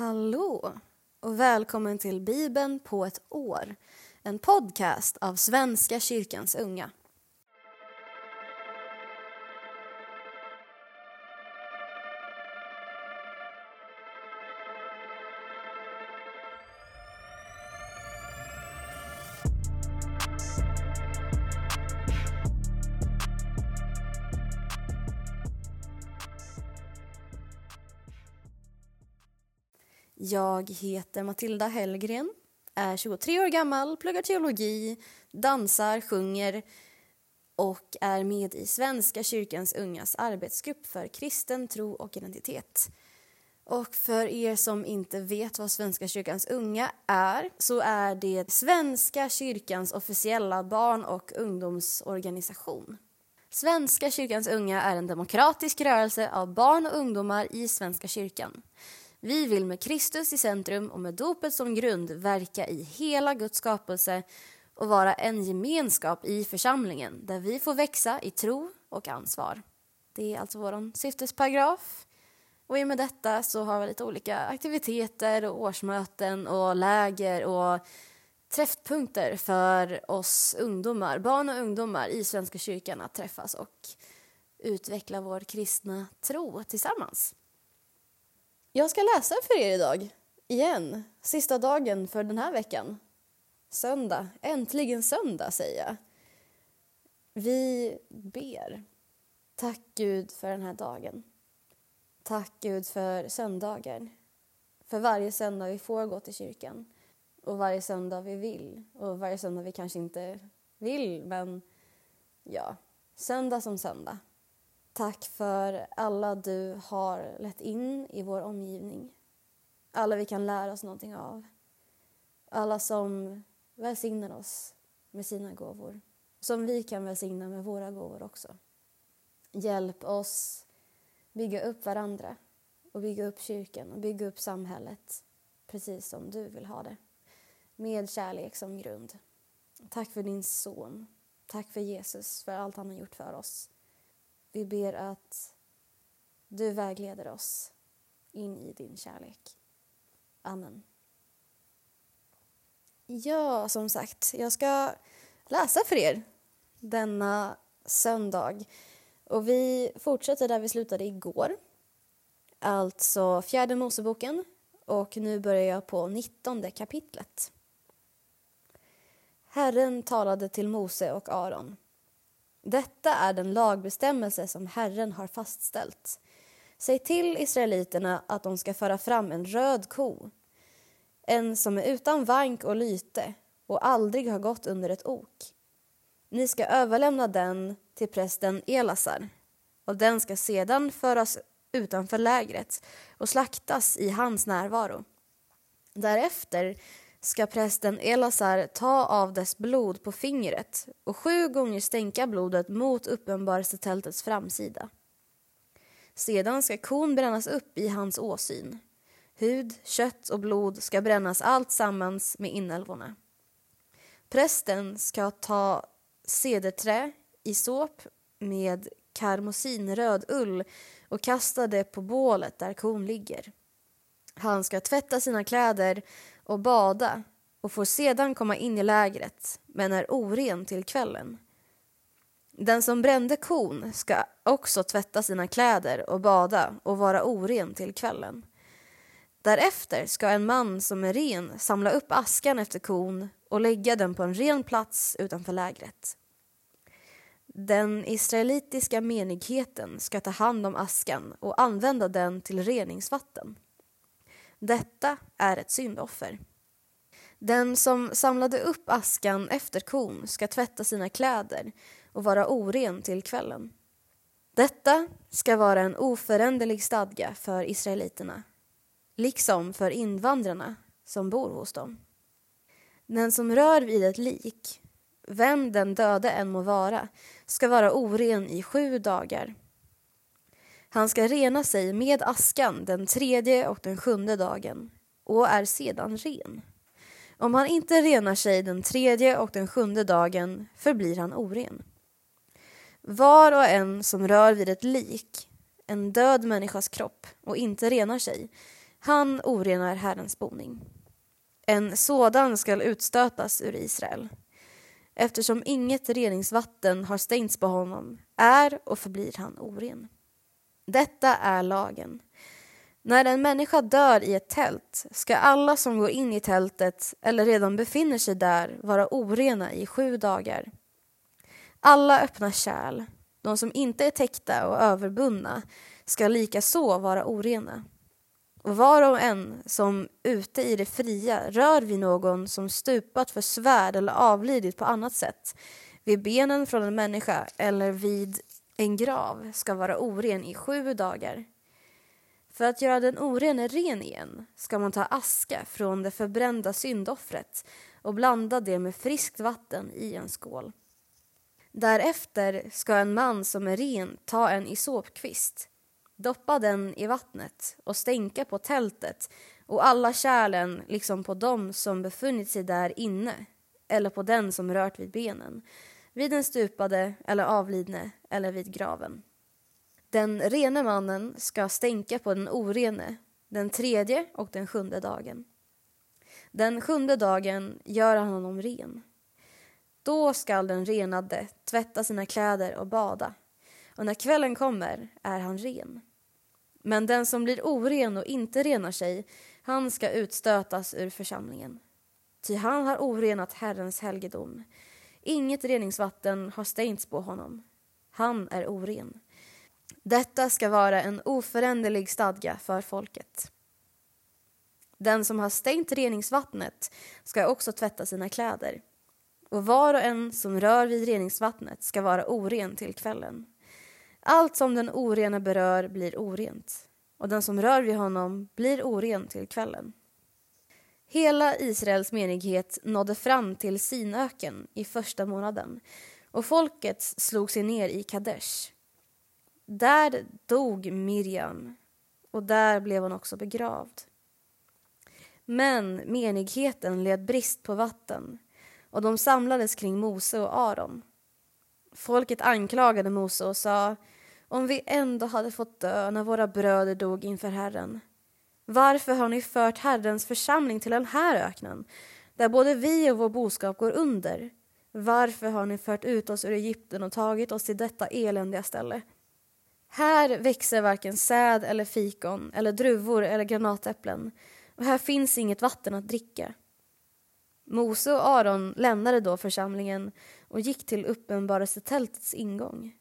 Hallå och välkommen till Bibeln på ett år. En podcast av Svenska kyrkans unga. Jag heter Matilda Hellgren, är 23 år gammal, pluggar teologi, dansar, sjunger och är med i Svenska kyrkans ungas arbetsgrupp för kristen tro och identitet. Och för er som inte vet vad Svenska kyrkans unga är så är det Svenska kyrkans officiella barn och ungdomsorganisation. Svenska kyrkans unga är en demokratisk rörelse av barn och ungdomar i Svenska kyrkan. Vi vill med Kristus i centrum och med dopet som grund verka i hela Guds skapelse och vara en gemenskap i församlingen där vi får växa i tro och ansvar. Det är alltså vår syftesparagraf. Och i och med detta så har vi lite olika aktiviteter och årsmöten och läger och träffpunkter för oss ungdomar, barn och ungdomar i Svenska kyrkan att träffas och utveckla vår kristna tro tillsammans. Jag ska läsa för er idag, igen. Sista dagen för den här veckan. Söndag. Äntligen söndag, säger jag. Vi ber. Tack Gud för den här dagen. Tack Gud för söndagar. För varje söndag vi får gå till kyrkan. Och varje söndag vi vill. Och varje söndag vi kanske inte vill, men ja, söndag som söndag. Tack för alla du har lett in i vår omgivning. Alla vi kan lära oss någonting av. Alla som välsignar oss med sina gåvor. Som vi kan välsigna med våra gåvor också. Hjälp oss bygga upp varandra och bygga upp kyrkan och bygga upp samhället precis som du vill ha det. Med kärlek som grund. Tack för din son. Tack för Jesus, för allt han har gjort för oss. Vi ber att du vägleder oss in i din kärlek. Amen. Ja, som sagt, jag ska läsa för er denna söndag. Och vi fortsätter där vi slutade igår. Alltså fjärde Moseboken och nu börjar jag på nittonde kapitlet. Herren talade till Mose och Aron detta är den lagbestämmelse som Herren har fastställt. Säg till israeliterna att de ska föra fram en röd ko, en som är utan vank och lyte och aldrig har gått under ett ok. Ni ska överlämna den till prästen Elasar och den ska sedan föras utanför lägret och slaktas i hans närvaro. Därefter ska prästen Elazar ta av dess blod på fingret och sju gånger stänka blodet mot uppenbarelsetältets framsida. Sedan ska kon brännas upp i hans åsyn. Hud, kött och blod ska brännas allt sammans med inälvorna. Prästen ska ta cederträ i såp med karmosinröd ull och kasta det på bålet där kon ligger. Han ska tvätta sina kläder och bada och får sedan komma in i lägret men är oren till kvällen. Den som brände kon ska också tvätta sina kläder och bada och vara oren till kvällen. Därefter ska en man som är ren samla upp askan efter kon och lägga den på en ren plats utanför lägret. Den israelitiska menigheten ska ta hand om askan och använda den till reningsvatten. Detta är ett syndoffer. Den som samlade upp askan efter kon ska tvätta sina kläder och vara oren till kvällen. Detta ska vara en oföränderlig stadga för israeliterna, liksom för invandrarna som bor hos dem. Den som rör vid ett lik, vem den döde än må vara, ska vara oren i sju dagar. Han ska rena sig med askan den tredje och den sjunde dagen och är sedan ren. Om han inte renar sig den tredje och den sjunde dagen förblir han oren. Var och en som rör vid ett lik, en död människas kropp, och inte renar sig Han orenar Herrens boning. En sådan skall utstötas ur Israel eftersom inget reningsvatten har stängts på honom är och förblir han oren. Detta är lagen. När en människa dör i ett tält ska alla som går in i tältet eller redan befinner sig där vara orena i sju dagar. Alla öppna kärl, de som inte är täckta och överbundna, ska likaså vara orena. Och var och en som ute i det fria rör vid någon som stupat för svärd eller avlidit på annat sätt, vid benen från en människa eller vid en grav ska vara oren i sju dagar. För att göra den orene ren igen ska man ta aska från det förbrända syndoffret och blanda det med friskt vatten i en skål. Därefter ska en man som är ren ta en isopkvist, doppa den i vattnet och stänka på tältet och alla kärlen liksom på dem som befunnit sig där inne eller på den som rört vid benen, vid den stupade eller avlidne eller vid graven. Den rene mannen ska stänka på den orene den tredje och den sjunde dagen. Den sjunde dagen gör han honom ren. Då skall den renade tvätta sina kläder och bada, och när kvällen kommer är han ren. Men den som blir oren och inte renar sig, han ska utstötas ur församlingen. Ty han har orenat Herrens helgedom. Inget reningsvatten har stängts på honom. Han är oren. Detta ska vara en oföränderlig stadga för folket. Den som har stängt reningsvattnet ska också tvätta sina kläder och var och en som rör vid reningsvattnet ska vara oren till kvällen. Allt som den orena berör blir orent och den som rör vid honom blir oren till kvällen. Hela Israels menighet nådde fram till Sinöken i första månaden och folket slog sig ner i Kadesh där dog Miriam och där blev hon också begravd. Men menigheten led brist på vatten och de samlades kring Mose och Aron. Folket anklagade Mose och sa om vi ändå hade fått dö när våra bröder dog inför Herren. Varför har ni fört Herrens församling till den här öknen där både vi och vår boskap går under? Varför har ni fört ut oss ur Egypten och tagit oss till detta eländiga ställe? Här växer varken säd eller fikon eller druvor eller granatäpplen och här finns inget vatten att dricka. Mose och Aron lämnade då församlingen och gick till uppenbarelsetältets ingång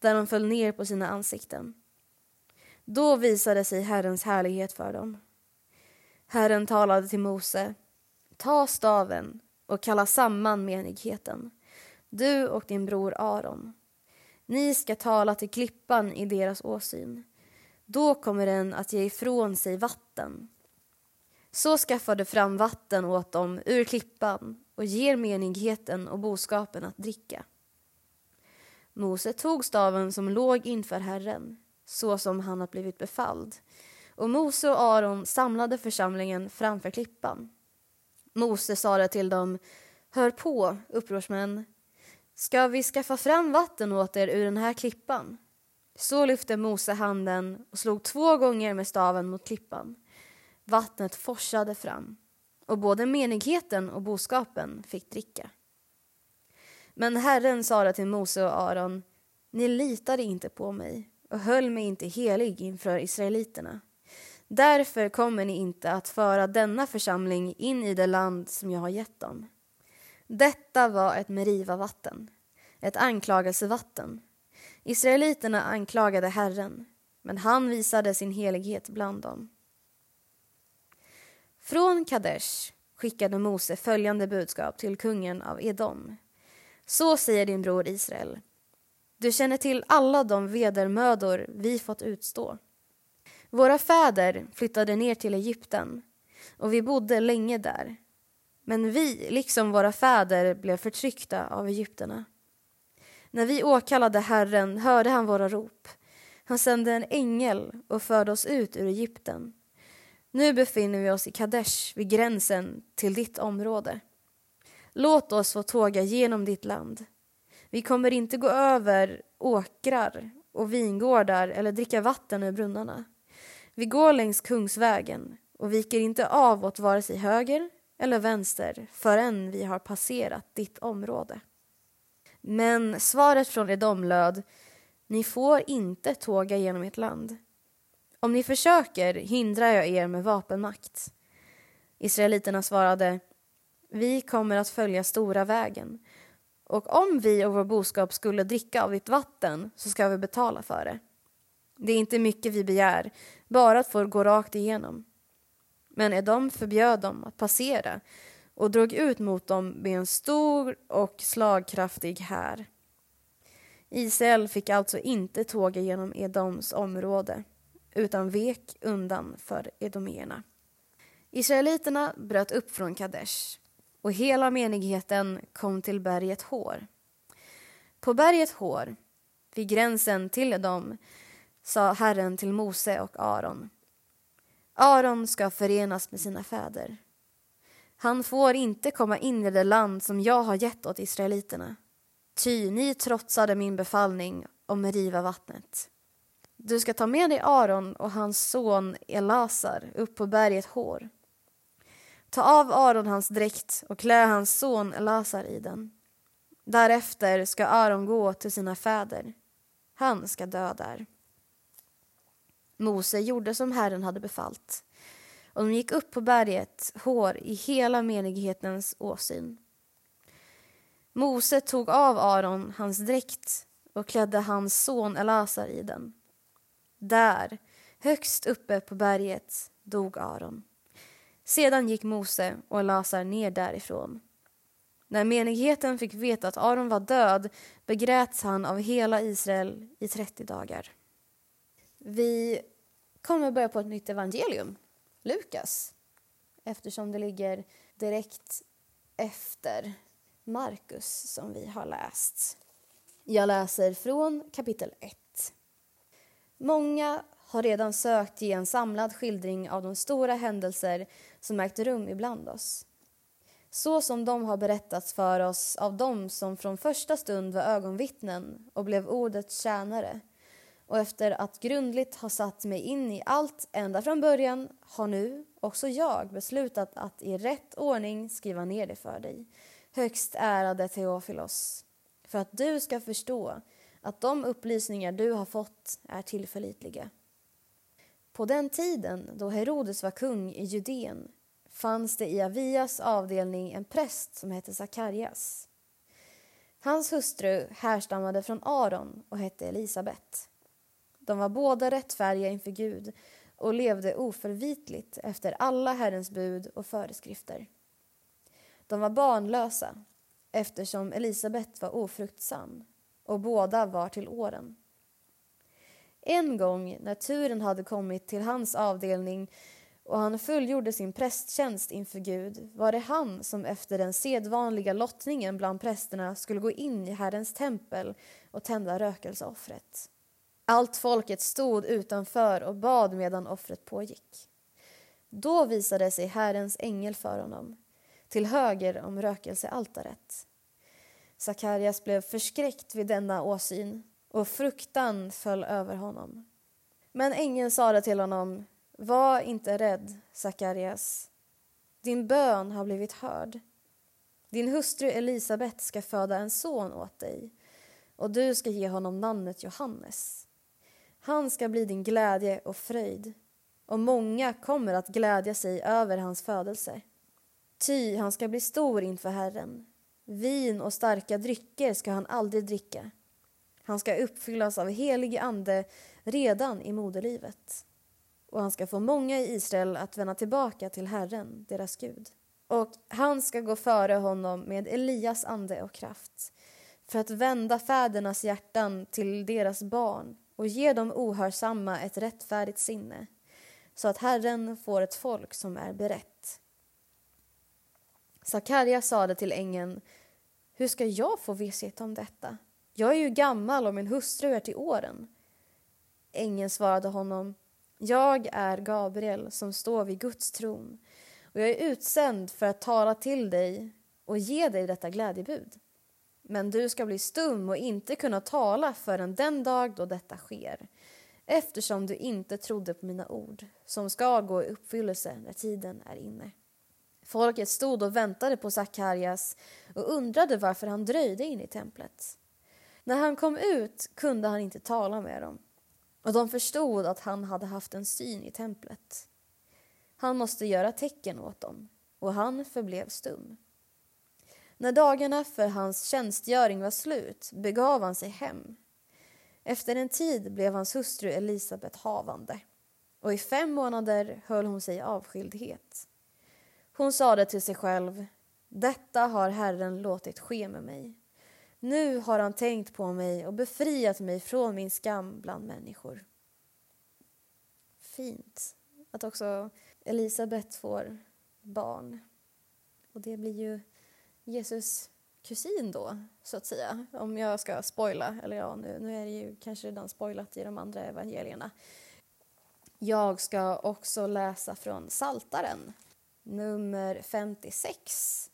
där de föll ner på sina ansikten. Då visade sig Herrens härlighet för dem. Herren talade till Mose. Ta staven och kalla samman menigheten, du och din bror Aron ni ska tala till klippan i deras åsyn. Då kommer den att ge ifrån sig vatten. Så skaffar du fram vatten åt dem ur klippan och ger menigheten och boskapen att dricka. Mose tog staven som låg inför Herren, så som han hade blivit befalld, och Mose och Aron samlade församlingen framför klippan. Mose sade till dem, hör på, upprorsmän, Ska vi skaffa fram vatten åt er ur den här klippan? Så lyfte Mose handen och slog två gånger med staven mot klippan. Vattnet forsade fram och både menigheten och boskapen fick dricka. Men Herren sade till Mose och Aron, ni litade inte på mig och höll mig inte helig inför israeliterna. Därför kommer ni inte att föra denna församling in i det land som jag har gett dem. Detta var ett Meriva-vatten, ett anklagelsevatten. Israeliterna anklagade Herren, men han visade sin helighet bland dem. Från Kadesh skickade Mose följande budskap till kungen av Edom. Så säger din bror Israel. Du känner till alla de vedermödor vi fått utstå. Våra fäder flyttade ner till Egypten och vi bodde länge där. Men vi, liksom våra fäder, blev förtryckta av egyptierna. När vi åkallade Herren hörde han våra rop. Han sände en ängel och förde oss ut ur Egypten. Nu befinner vi oss i Kadesh vid gränsen till ditt område. Låt oss få tåga genom ditt land. Vi kommer inte gå över åkrar och vingårdar eller dricka vatten ur brunnarna. Vi går längs Kungsvägen och viker inte av åt vare sig höger eller vänster förrän vi har passerat ditt område. Men svaret från Edom löd Ni får inte tåga genom ert land. Om ni försöker hindrar jag er med vapenmakt. Israeliterna svarade Vi kommer att följa stora vägen och om vi och vår boskap skulle dricka av ditt vatten så ska vi betala för det. Det är inte mycket vi begär, bara att få gå rakt igenom. Men Edom förbjöd dem att passera och drog ut mot dem med en stor och slagkraftig här. Israel fick alltså inte tåga genom Edoms område utan vek undan för edomierna. Israeliterna bröt upp från Kadesh och hela menigheten kom till berget Hår. På berget Hår, vid gränsen till dem, sa Herren till Mose och Aron. Aron ska förenas med sina fäder. Han får inte komma in i det land som jag har gett åt israeliterna. Ty ni trotsade min befallning om att riva vattnet. Du ska ta med dig Aron och hans son Elasar upp på berget Hår. Ta av Aron hans dräkt och klä hans son Elasar i den. Därefter ska Aron gå till sina fäder. Han ska dö där. Mose gjorde som Herren hade befallt och de gick upp på berget hår i hela menighetens åsyn. Mose tog av Aron hans dräkt och klädde hans son Elasar i den. Där, högst uppe på berget, dog Aron. Sedan gick Mose och Lasar ner därifrån. När menigheten fick veta att Aron var död begräts han av hela Israel i 30 dagar. Vi kommer börja på ett nytt evangelium, Lukas eftersom det ligger direkt efter Markus som vi har läst. Jag läser från kapitel 1. Många har redan sökt ge en samlad skildring av de stora händelser som ägt rum ibland oss. Så som de har berättats för oss av dem som från första stund var ögonvittnen och blev ordets tjänare och efter att grundligt ha satt mig in i allt ända från början har nu också jag beslutat att i rätt ordning skriva ner det för dig, högst ärade Teofilos, för att du ska förstå att de upplysningar du har fått är tillförlitliga. På den tiden då Herodes var kung i Judeen fanns det i Avias avdelning en präst som hette Sakarias. Hans hustru härstammade från Aron och hette Elisabet. De var båda rättfärdiga inför Gud och levde oförvitligt efter alla Herrens bud och föreskrifter. De var barnlösa eftersom Elisabet var ofruktsam och båda var till åren. En gång när turen hade kommit till hans avdelning och han fullgjorde sin prästtjänst inför Gud var det han som efter den sedvanliga lottningen bland prästerna skulle gå in i Herrens tempel och tända rökelseoffret. Allt folket stod utanför och bad medan offret pågick. Då visade sig Herrens ängel för honom, till höger om rökelsealtaret. Sakarias blev förskräckt vid denna åsyn och fruktan föll över honom. Men ängeln sade till honom, var inte rädd, Sakarias. Din bön har blivit hörd. Din hustru Elisabet ska föda en son åt dig och du ska ge honom namnet Johannes. Han ska bli din glädje och fröjd och många kommer att glädja sig över hans födelse. Ty han ska bli stor inför Herren. Vin och starka drycker ska han aldrig dricka. Han ska uppfyllas av helig ande redan i moderlivet och han ska få många i Israel att vända tillbaka till Herren, deras Gud. Och han ska gå före honom med Elias ande och kraft för att vända fädernas hjärtan till deras barn och ge de ohörsamma ett rättfärdigt sinne så att Herren får ett folk som är berett. Sakarja sade till ängeln Hur ska jag få visshet om detta? Jag är ju gammal och min hustru är till åren. Ängeln svarade honom Jag är Gabriel som står vid Guds tron och jag är utsänd för att tala till dig och ge dig detta glädjebud. Men du ska bli stum och inte kunna tala förrän den dag då detta sker eftersom du inte trodde på mina ord som ska gå i uppfyllelse när tiden är inne. Folket stod och väntade på Sakarias och undrade varför han dröjde in i templet. När han kom ut kunde han inte tala med dem och de förstod att han hade haft en syn i templet. Han måste göra tecken åt dem och han förblev stum. När dagarna för hans tjänstgöring var slut begav han sig hem. Efter en tid blev hans hustru Elisabet havande och i fem månader höll hon sig i avskildhet. Hon sade till sig själv, detta har Herren låtit ske med mig. Nu har han tänkt på mig och befriat mig från min skam bland människor. Fint att också Elisabet får barn. Och det blir ju Jesus kusin då, så att säga. Om jag ska spoila, eller ja, nu, nu är det ju kanske redan spoilat i de andra evangelierna. Jag ska också läsa från Saltaren, nummer 56.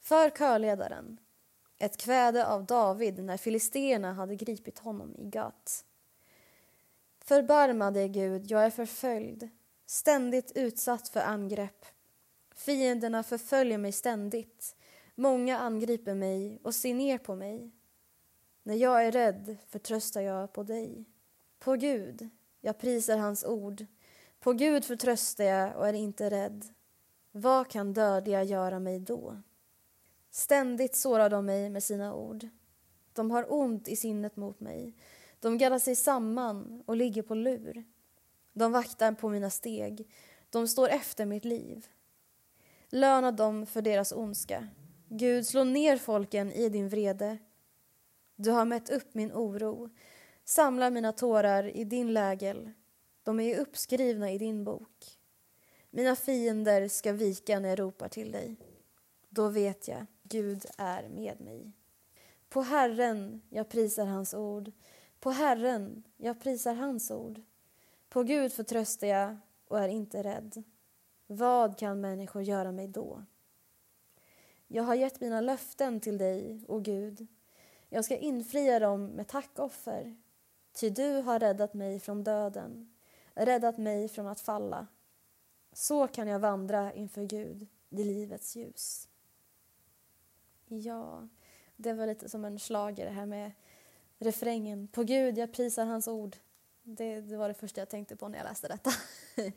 För körledaren, ett kväde av David när filisterna hade gripit honom i Gat. Förbarma dig, Gud, jag är förföljd, ständigt utsatt för angrepp. Fienderna förföljer mig ständigt. Många angriper mig och ser ner på mig. När jag är rädd förtröstar jag på dig. På Gud, jag prisar hans ord. På Gud förtröstar jag och är inte rädd. Vad kan dödliga göra mig då? Ständigt sårar de mig med sina ord. De har ont i sinnet mot mig. De gaddar sig samman och ligger på lur. De vaktar på mina steg. De står efter mitt liv. Löna dem för deras ondska. Gud, slå ner folken i din vrede. Du har mätt upp min oro. Samla mina tårar i din lägel. De är uppskrivna i din bok. Mina fiender ska vika när jag ropar till dig. Då vet jag, Gud är med mig. På Herren jag prisar hans ord. På Herren jag prisar hans ord. På Gud förtröstar jag och är inte rädd. Vad kan människor göra mig då? Jag har gett mina löften till dig, o Gud. Jag ska infria dem med tackoffer. Ty du har räddat mig från döden, räddat mig från att falla. Så kan jag vandra inför Gud i livets ljus. Ja, det var lite som en slager det här med refrängen. På Gud, jag prisar hans ord. Det, det var det första jag tänkte på när jag läste detta.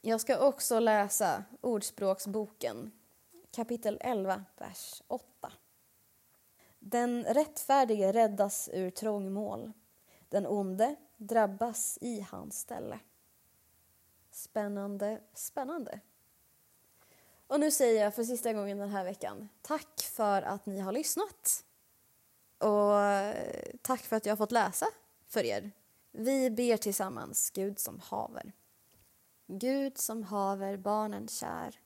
Jag ska också läsa Ordspråksboken, kapitel 11, vers 8. Den rättfärdige räddas ur trångmål. Den onde drabbas i hans ställe. Spännande, spännande. Och nu säger jag för sista gången den här veckan tack för att ni har lyssnat. Och tack för att jag har fått läsa för er. Vi ber tillsammans, Gud som haver. Gud som haver barnen kär,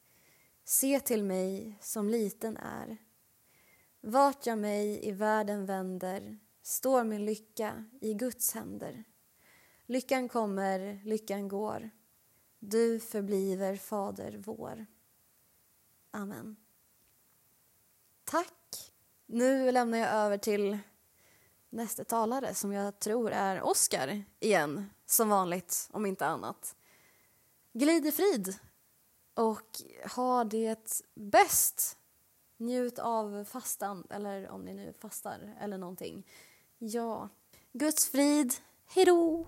se till mig som liten är. Vart jag mig i världen vänder står min lycka i Guds händer. Lyckan kommer, lyckan går. Du förbliver Fader vår. Amen. Tack. Nu lämnar jag över till nästa talare som jag tror är Oskar igen, som vanligt, om inte annat. Glid i frid och ha det bäst. Njut av fastan, eller om ni nu fastar eller någonting. Ja, Guds frid. Hej då!